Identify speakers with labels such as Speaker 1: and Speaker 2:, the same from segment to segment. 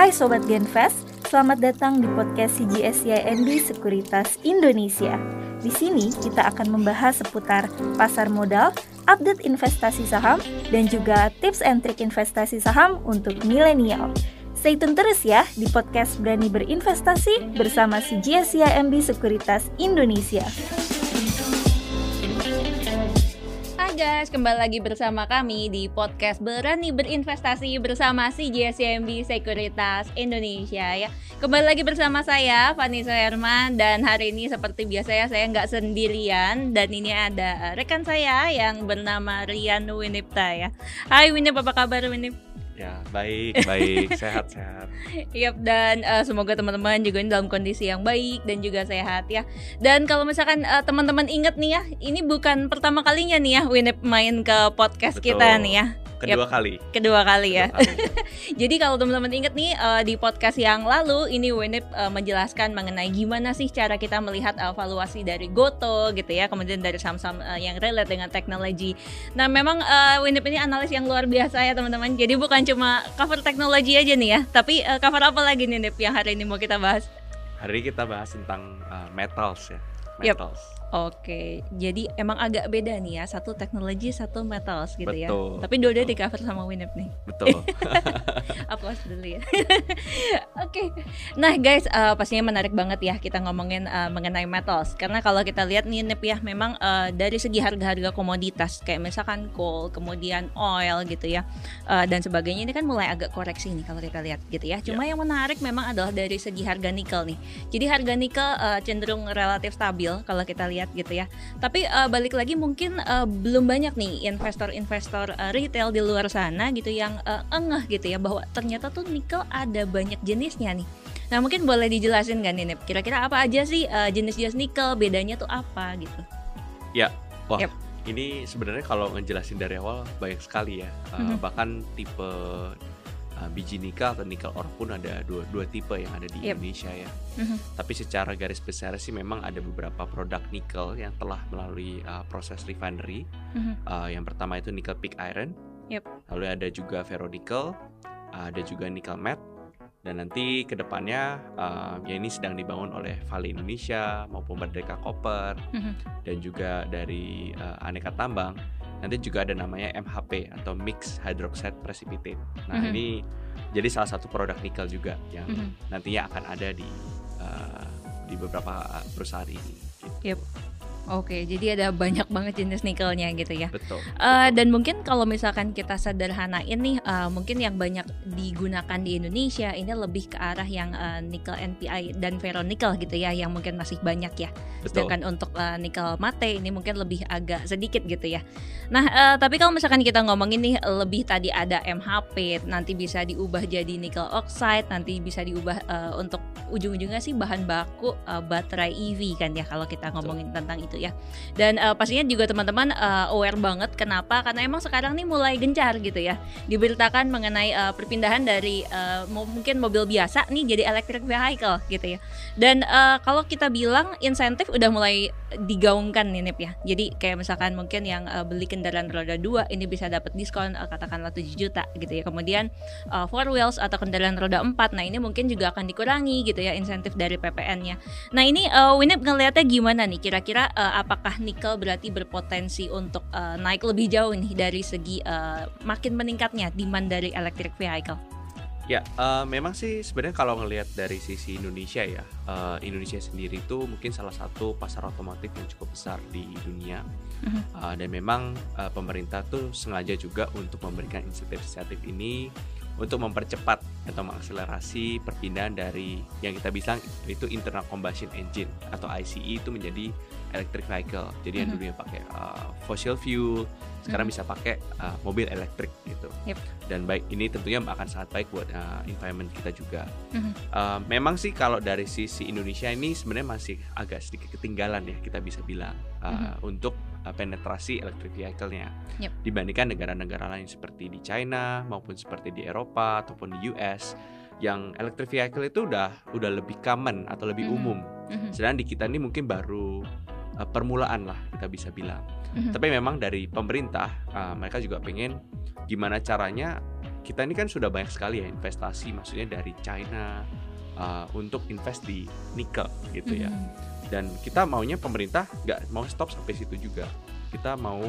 Speaker 1: Hai Sobat Genfest, selamat datang di podcast CGSCIMB Sekuritas Indonesia. Di sini kita akan membahas seputar pasar modal, update investasi saham, dan juga tips and trik investasi saham untuk milenial. Stay tune terus ya di podcast Berani Berinvestasi bersama CGSCIMB Sekuritas Indonesia.
Speaker 2: Guys, kembali lagi bersama kami di podcast Berani Berinvestasi bersama CGSCMB Sekuritas Indonesia ya. Kembali lagi bersama saya Vanessa Herman dan hari ini seperti biasa ya saya nggak sendirian dan ini ada rekan saya yang bernama Rian Winipta ya. Hai Winip, apa kabar Winip?
Speaker 3: Ya, baik, baik, sehat, sehat.
Speaker 2: Yap, dan uh, semoga teman-teman juga ini dalam kondisi yang baik dan juga sehat ya. Dan kalau misalkan uh, teman-teman ingat nih ya, ini bukan pertama kalinya nih ya Winip main ke podcast
Speaker 3: Betul.
Speaker 2: kita nih ya
Speaker 3: kedua
Speaker 2: yep.
Speaker 3: kali
Speaker 2: kedua kali ya
Speaker 3: kedua kali.
Speaker 2: jadi kalau teman-teman inget nih uh, di podcast yang lalu ini Winip uh, menjelaskan mengenai gimana sih cara kita melihat uh, valuasi dari Goto gitu ya kemudian dari saham-saham uh, yang relate dengan teknologi nah memang uh, Winip ini analis yang luar biasa ya teman-teman jadi bukan cuma cover teknologi aja nih ya tapi uh, cover apa lagi nih Nip yang hari ini mau kita bahas
Speaker 3: hari ini kita bahas tentang uh, metals ya
Speaker 2: metals yep. Oke, jadi emang agak beda nih ya, satu teknologi, satu metals gitu ya.
Speaker 3: betul,
Speaker 2: ya. Tapi dua-dua di cover sama Winip nih.
Speaker 3: Betul.
Speaker 2: Aplaus dulu ya. Oke, nah guys, uh, pastinya menarik banget ya kita ngomongin uh, mengenai metals, karena kalau kita lihat nih Nip ya, memang uh, dari segi harga-harga komoditas kayak misalkan coal, kemudian oil gitu ya, uh, dan sebagainya ini kan mulai agak koreksi nih kalau kita lihat gitu ya. Cuma yeah. yang menarik memang adalah dari segi harga nikel nih. Jadi harga nikel uh, cenderung relatif stabil kalau kita lihat lihat gitu ya. Tapi uh, balik lagi mungkin uh, belum banyak nih investor-investor uh, retail di luar sana gitu yang uh, engeh gitu ya bahwa ternyata tuh nikel ada banyak jenisnya nih. Nah mungkin boleh dijelasin kan ini kira-kira apa aja sih uh, jenis-jenis nikel bedanya tuh apa gitu?
Speaker 3: Ya, wah. Yep. Ini sebenarnya kalau ngejelasin dari awal banyak sekali ya, uh, mm -hmm. bahkan tipe uh, biji nikel atau nikel ore pun ada dua dua tipe yang ada di yep. Indonesia ya. Mm-hmm. Tapi secara garis besar sih memang ada beberapa produk nikel yang telah melalui uh, proses refinery. Mm-hmm. Uh, yang pertama itu nikel pig iron. Yep. Lalu ada juga ferronickel, uh, ada juga nikel matte. Dan nanti ke depannya uh, ya ini sedang dibangun oleh Vale Indonesia maupun Merdeka Copper mm-hmm. dan juga dari uh, aneka tambang nanti juga ada namanya MHP atau Mixed Hydroxide Precipitate. Nah mm -hmm. ini jadi salah satu produk nikel juga yang mm -hmm. nantinya akan ada di uh, di beberapa perusahaan ini.
Speaker 2: Gitu. Yep. Oke, jadi ada banyak banget jenis nikelnya gitu ya.
Speaker 3: Betul.
Speaker 2: Uh,
Speaker 3: betul.
Speaker 2: Dan mungkin kalau misalkan kita sederhanain nih, uh, mungkin yang banyak digunakan di Indonesia ini lebih ke arah yang uh, nikel NPI dan ferronikel gitu ya, yang mungkin masih banyak ya.
Speaker 3: Betul.
Speaker 2: Sedangkan untuk uh, nikel mate ini mungkin lebih agak sedikit gitu ya. Nah, uh, tapi kalau misalkan kita ngomongin nih lebih tadi ada MHP, nanti bisa diubah jadi nikel oxide, nanti bisa diubah uh, untuk ujung-ujungnya sih bahan baku uh, baterai EV kan ya kalau kita ngomongin Betul. tentang itu ya. Dan uh, pastinya juga teman-teman uh, aware banget kenapa? Karena emang sekarang nih mulai gencar gitu ya. Diberitakan mengenai uh, perpindahan dari uh, mungkin mobil biasa nih jadi electric vehicle gitu ya. Dan uh, kalau kita bilang insentif udah mulai digaungkan nih Nip ya. Jadi kayak misalkan mungkin yang uh, beli kendaraan roda 2 ini bisa dapat diskon uh, katakanlah 7 juta gitu ya. Kemudian uh, four wheels atau kendaraan roda 4 nah ini mungkin juga akan dikurangi gitu ya insentif dari PPN-nya. Nah, ini uh, Winip ngelihatnya gimana nih kira-kira uh, apakah nikel berarti berpotensi untuk uh, naik lebih jauh nih dari segi uh, makin meningkatnya demand dari electric vehicle?
Speaker 3: Ya, uh, memang sih sebenarnya kalau ngelihat dari sisi Indonesia ya, uh, Indonesia sendiri itu mungkin salah satu pasar otomotif yang cukup besar di dunia. Uh, dan memang uh, pemerintah tuh sengaja juga untuk memberikan insentif-insentif ini untuk mempercepat atau mengakselerasi perpindahan dari yang kita bilang itu internal combustion engine atau ICE itu menjadi electric vehicle. Jadi yang mm-hmm. dulunya pakai uh, fossil fuel, sekarang mm-hmm. bisa pakai uh, mobil elektrik gitu. Yep. Dan baik ini tentunya akan sangat baik buat uh, environment kita juga. Mm-hmm. Uh, memang sih kalau dari sisi Indonesia ini sebenarnya masih agak sedikit ketinggalan ya kita bisa bilang uh, mm-hmm. untuk penetrasi electric vehicle-nya yep. dibandingkan negara-negara lain seperti di China maupun seperti di Eropa ataupun di US yang electric vehicle itu udah udah lebih common atau lebih mm -hmm. umum. Mm -hmm. Sedangkan di kita ini mungkin baru uh, permulaan lah kita bisa bilang. Mm -hmm. Tapi memang dari pemerintah uh, mereka juga pengen gimana caranya kita ini kan sudah banyak sekali ya investasi maksudnya dari China uh, untuk invest di nikel gitu ya. Dan kita maunya pemerintah nggak mau stop sampai situ juga. Kita mau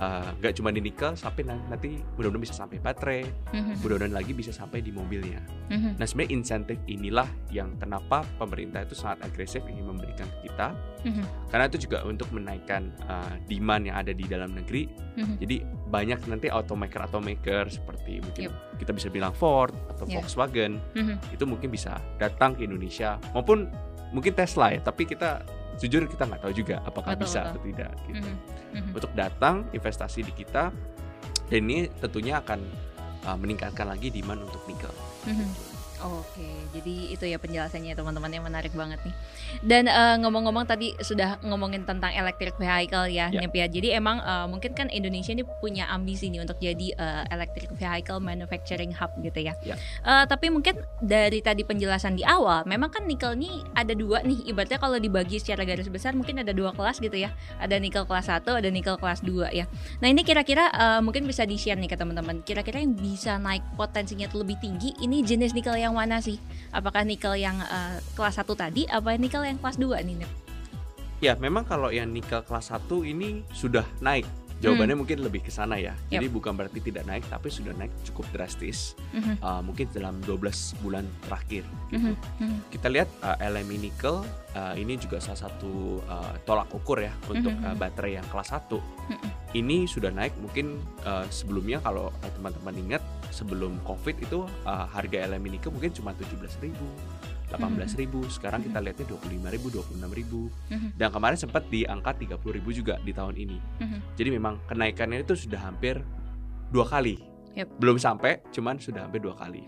Speaker 3: uh, nggak cuma di nikel, sampai nan- nanti mudah-mudahan bisa sampai baterai,
Speaker 2: Mhm.
Speaker 3: mudah-mudahan lagi bisa sampai di mobilnya.
Speaker 2: Mhm.
Speaker 3: Nah sebenarnya insentif inilah yang kenapa pemerintah itu sangat agresif ingin memberikan ke kita,
Speaker 2: Mhm.
Speaker 3: karena itu juga untuk menaikkan uh, demand yang ada di dalam negeri.
Speaker 2: Mhm.
Speaker 3: Jadi banyak nanti automaker automaker seperti mungkin
Speaker 2: Yep.
Speaker 3: kita bisa bilang Ford atau
Speaker 2: Yeah.
Speaker 3: Volkswagen itu mungkin bisa datang ke Indonesia maupun mungkin Tesla ya tapi kita jujur kita nggak tahu juga apakah
Speaker 2: Betul,
Speaker 3: bisa
Speaker 2: betul.
Speaker 3: atau tidak gitu
Speaker 2: Mhm. Mhm.
Speaker 3: untuk datang investasi di kita dan ini tentunya akan uh, meningkatkan lagi demand untuk nikel
Speaker 2: Mhm. Oke, jadi itu ya penjelasannya teman-teman yang menarik banget nih. Dan eh, ngomong-ngomong tadi sudah ngomongin tentang electric vehicle ya,
Speaker 3: Ya.
Speaker 2: Nip ya. Jadi emang eh, mungkin kan Indonesia ini punya ambisi nih untuk jadi eh, electric vehicle manufacturing hub gitu ya.
Speaker 3: Ya.
Speaker 2: Eh, tapi mungkin dari tadi penjelasan di awal, memang kan nikel ini ada dua nih. Ibaratnya kalau dibagi secara garis besar mungkin ada dua kelas gitu ya. Ada nikel kelas 1, ada nikel kelas 2 ya. Nah ini kira-kira eh, mungkin bisa di-share nih ke teman-teman. Kira-kira yang bisa naik potensinya tuh lebih tinggi, ini jenis nikel yang mana sih? Apakah nikel yang eh, kelas 1 tadi, apa nikel yang kelas 2 nih?
Speaker 3: Ya memang kalau yang nikel kelas 1 ini sudah naik jawabannya
Speaker 2: Hmm.
Speaker 3: mungkin lebih ke sana ya. Jadi bukan berarti tidak naik tapi sudah naik cukup drastis.
Speaker 2: Mhm,
Speaker 3: uh, mungkin dalam 12 bulan terakhir gitu.
Speaker 2: Mhm, mhm,
Speaker 3: kita lihat uh, LME nickel uh, ini juga salah satu uh, tolak ukur ya untuk
Speaker 2: Mhm,
Speaker 3: uh,
Speaker 2: mhm.
Speaker 3: baterai yang kelas 1
Speaker 2: mhm,
Speaker 3: ini sudah naik mungkin uh, sebelumnya kalau uh, teman-teman ingat sebelum covid itu uh, harga LME nickel mungkin cuma 17.000 18.000 sekarang kita lihatnya 25.000 26.000
Speaker 2: mhm,
Speaker 3: dan kemarin sempat di angka 30.000 juga di tahun ini
Speaker 2: mhm.
Speaker 3: jadi memang kenaikannya itu sudah hampir dua kali
Speaker 2: Yep.
Speaker 3: belum sampai cuman sudah hampir dua kali.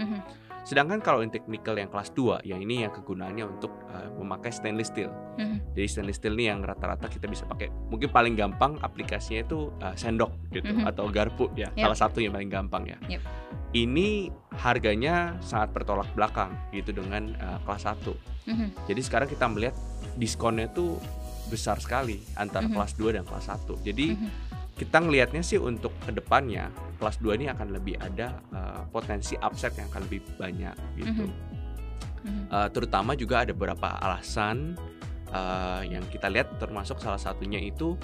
Speaker 3: Sedangkan kalau untuk nikel yang kelas 2, yang ini yang kegunaannya untuk uh, memakai stainless steel.
Speaker 2: Mhm.
Speaker 3: Jadi stainless steel ini yang rata-rata kita bisa pakai. Mungkin paling gampang aplikasinya itu uh, sendok gitu
Speaker 2: Mhm.
Speaker 3: atau garpu ya.
Speaker 2: Yep.
Speaker 3: Salah satu yang paling gampang ya.
Speaker 2: Yep.
Speaker 3: Ini harganya sangat bertolak belakang gitu dengan uh, kelas 1.
Speaker 2: Mhm.
Speaker 3: Jadi sekarang kita melihat diskonnya tuh besar sekali antara
Speaker 2: Mhm.
Speaker 3: kelas 2 dan kelas 1. Jadi
Speaker 2: Mhm.
Speaker 3: kita ngelihatnya sih untuk ke depannya kelas 2 ini akan lebih ada uh, potensi upside yang akan lebih banyak gitu.
Speaker 2: Mhm.
Speaker 3: Uh, terutama juga ada beberapa alasan uh, yang kita lihat termasuk salah satunya itu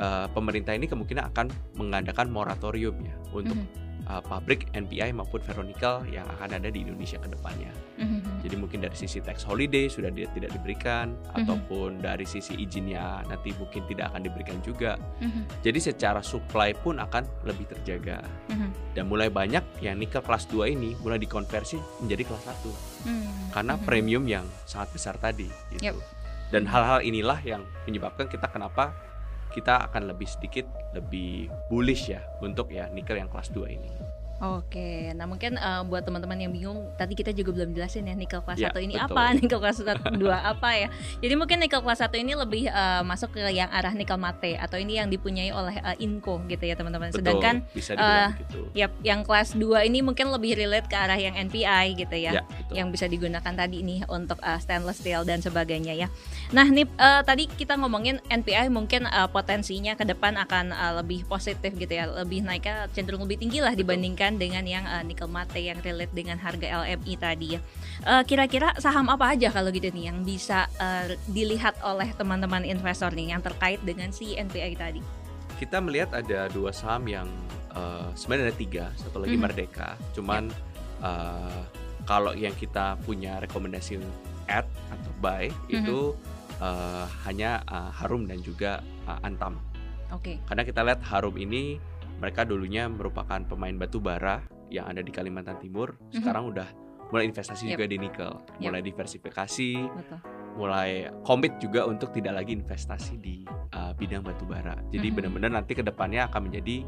Speaker 3: uh, pemerintah ini kemungkinan akan mengadakan moratorium ya untuk
Speaker 2: Mhm.
Speaker 3: Uh, pabrik NPI maupun ferronikel yang akan ada di Indonesia ke depannya.
Speaker 2: Mhm.
Speaker 3: Jadi mungkin dari sisi tax holiday sudah di- tidak diberikan
Speaker 2: Mhm.
Speaker 3: ataupun dari sisi izinnya nanti mungkin tidak akan diberikan juga.
Speaker 2: Mhm.
Speaker 3: Jadi secara supply pun akan lebih terjaga.
Speaker 2: Mhm.
Speaker 3: Dan mulai banyak yang nikel kelas 2 ini mulai dikonversi menjadi kelas 1
Speaker 2: Mhm.
Speaker 3: karena
Speaker 2: Mhm.
Speaker 3: premium yang sangat besar tadi gitu.
Speaker 2: Yep.
Speaker 3: Dan hal-hal inilah yang menyebabkan kita kenapa kita akan lebih sedikit lebih bullish ya untuk ya nikel yang kelas 2 ini.
Speaker 2: Oke, nah mungkin eh, buat teman-teman yang bingung, tadi kita juga belum jelasin ya nikel kelas
Speaker 3: Ya,
Speaker 2: 1 ini
Speaker 3: betul.
Speaker 2: apa, nikel kelas 2 apa ya. Jadi mungkin nikel kelas 1 ini lebih eh, masuk ke yang arah nikel mate atau ini yang dipunyai oleh eh, Inco gitu ya teman-teman. Sedangkan
Speaker 3: bisa
Speaker 2: eh,
Speaker 3: gitu.
Speaker 2: Yap, yang kelas 2 ini mungkin lebih relate ke arah yang NPI gitu ya.
Speaker 3: Ya, betul.
Speaker 2: Yang bisa digunakan tadi nih untuk uh, stainless steel dan sebagainya ya. Nah, nih uh, tadi kita ngomongin NPI mungkin uh, potensinya ke depan akan uh, lebih positif gitu ya, lebih naiknya cenderung lebih tinggi lah dibandingkan dengan yang uh, nickel mate yang relate dengan harga LMI tadi ya. Uh, kira-kira saham apa aja kalau gitu nih yang bisa uh, dilihat oleh teman-teman investor nih yang terkait dengan si NPI tadi?
Speaker 3: kita melihat ada dua saham yang eh, sebenarnya ada tiga, satu lagi
Speaker 2: Mhm.
Speaker 3: Merdeka. Cuman eh, kalau yang kita punya rekomendasi add atau buy
Speaker 2: Mhm.
Speaker 3: itu eh, hanya eh, Harum dan juga eh, Antam.
Speaker 2: Oke.
Speaker 3: Karena kita lihat Harum ini mereka dulunya merupakan pemain batu bara yang ada di Kalimantan Timur.
Speaker 2: Mhm.
Speaker 3: Sekarang udah mulai investasi
Speaker 2: Yep.
Speaker 3: juga di nikel,
Speaker 2: Yep.
Speaker 3: mulai diversifikasi,
Speaker 2: Betul.
Speaker 3: mulai komit juga untuk tidak lagi investasi di uh, bidang batu bara. Jadi
Speaker 2: Mhm.
Speaker 3: benar-benar nanti ke depannya akan menjadi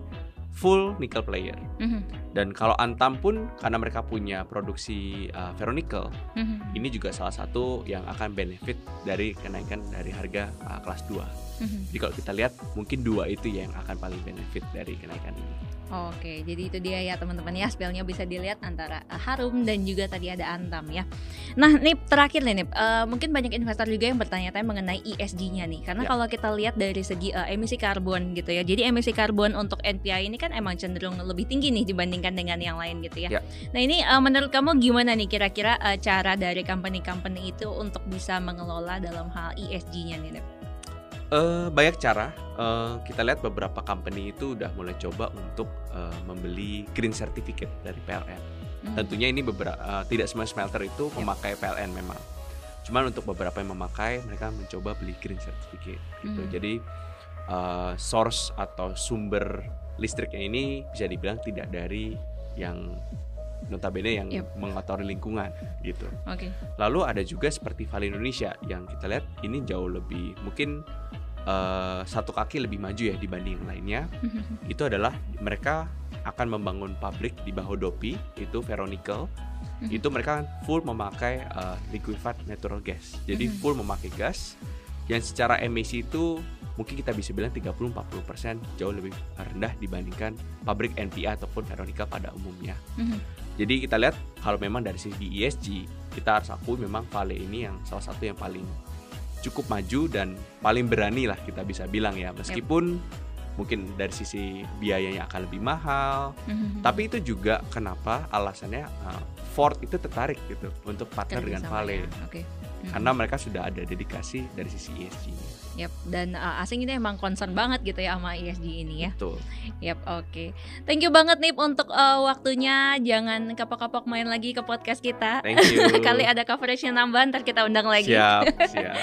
Speaker 3: full nickel player.
Speaker 2: Mhm,
Speaker 3: Dan kalau Antam pun karena mereka punya produksi uh, ferronickel,
Speaker 2: mhm,
Speaker 3: ini juga salah satu yang akan benefit dari kenaikan dari harga uh, kelas 2.
Speaker 2: mhm.
Speaker 3: Jadi kalau kita lihat mungkin dua itu yang akan paling benefit dari kenaikan ini.
Speaker 2: Oke, jadi itu dia ya teman-teman ya spellnya bisa dilihat antara uh, Harum dan juga tadi ada Antam ya. Nah, nih terakhir nih, Nip. Uh, mungkin banyak investor juga yang bertanya-tanya mengenai ESG-nya nih, karena
Speaker 3: Ya.
Speaker 2: kalau kita lihat dari segi uh, emisi karbon gitu ya. Jadi emisi karbon untuk NPI ini kan emang cenderung lebih tinggi nih dibandingkan dengan yang lain gitu ya.
Speaker 3: Ya.
Speaker 2: Nah ini uh, menurut kamu gimana nih kira-kira uh, cara dari company-company itu untuk bisa mengelola dalam hal ESG-nya nih?
Speaker 3: Uh, banyak cara. Uh, kita lihat beberapa company itu udah mulai coba untuk uh, membeli green certificate dari PLN. Hmm. Tentunya ini beberapa uh, tidak semua smelter itu yep. memakai PLN memang. Cuman untuk beberapa yang memakai mereka mencoba beli green certificate gitu. Hmm. Jadi uh, source atau sumber listriknya ini bisa dibilang tidak dari yang notabene yang yep. mengotori lingkungan gitu.
Speaker 2: Okay.
Speaker 3: Lalu ada juga seperti Vale Indonesia yang kita lihat ini jauh lebih mungkin uh, satu kaki lebih maju ya dibanding yang lainnya. itu adalah mereka akan membangun pabrik di Bahodopi itu ferronickel. itu mereka full memakai uh, liquefied natural gas. Jadi full memakai gas yang secara emisi itu mungkin kita bisa bilang 30-40% jauh lebih rendah dibandingkan pabrik NPA ataupun ferronickel pada umumnya. Mm-hmm. Jadi kita lihat kalau memang dari segi ESG kita harus akui memang Vale ini yang salah satu yang paling cukup maju dan paling berani lah kita bisa bilang ya meskipun yep. mungkin dari sisi biayanya akan lebih mahal mm-hmm. tapi itu juga kenapa alasannya uh, Ford itu tertarik gitu untuk partner dengan Vale. Ya. Okay. Hmm. Karena mereka sudah ada dedikasi dari sisi ESG-nya.
Speaker 2: Yap, dan uh, asing ini emang concern banget gitu ya sama ESG ini ya.
Speaker 3: Betul.
Speaker 2: Yap, oke. Okay. Thank you banget nih untuk uh, waktunya. Jangan kapok-kapok main lagi ke podcast kita.
Speaker 3: Thank you.
Speaker 2: Kali ada coverage yang nambah, ntar kita undang lagi.
Speaker 3: Siap, siap.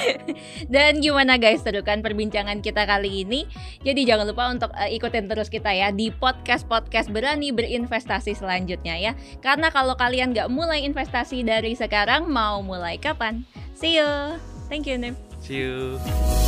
Speaker 2: dan gimana guys, terukan perbincangan kita kali ini. Jadi jangan lupa untuk uh, ikutin terus kita ya di podcast-podcast berani berinvestasi selanjutnya ya. Karena kalau kalian nggak mulai investasi dari sekarang, mau mulai kapan? See you. Thank you, Nim.
Speaker 3: See you.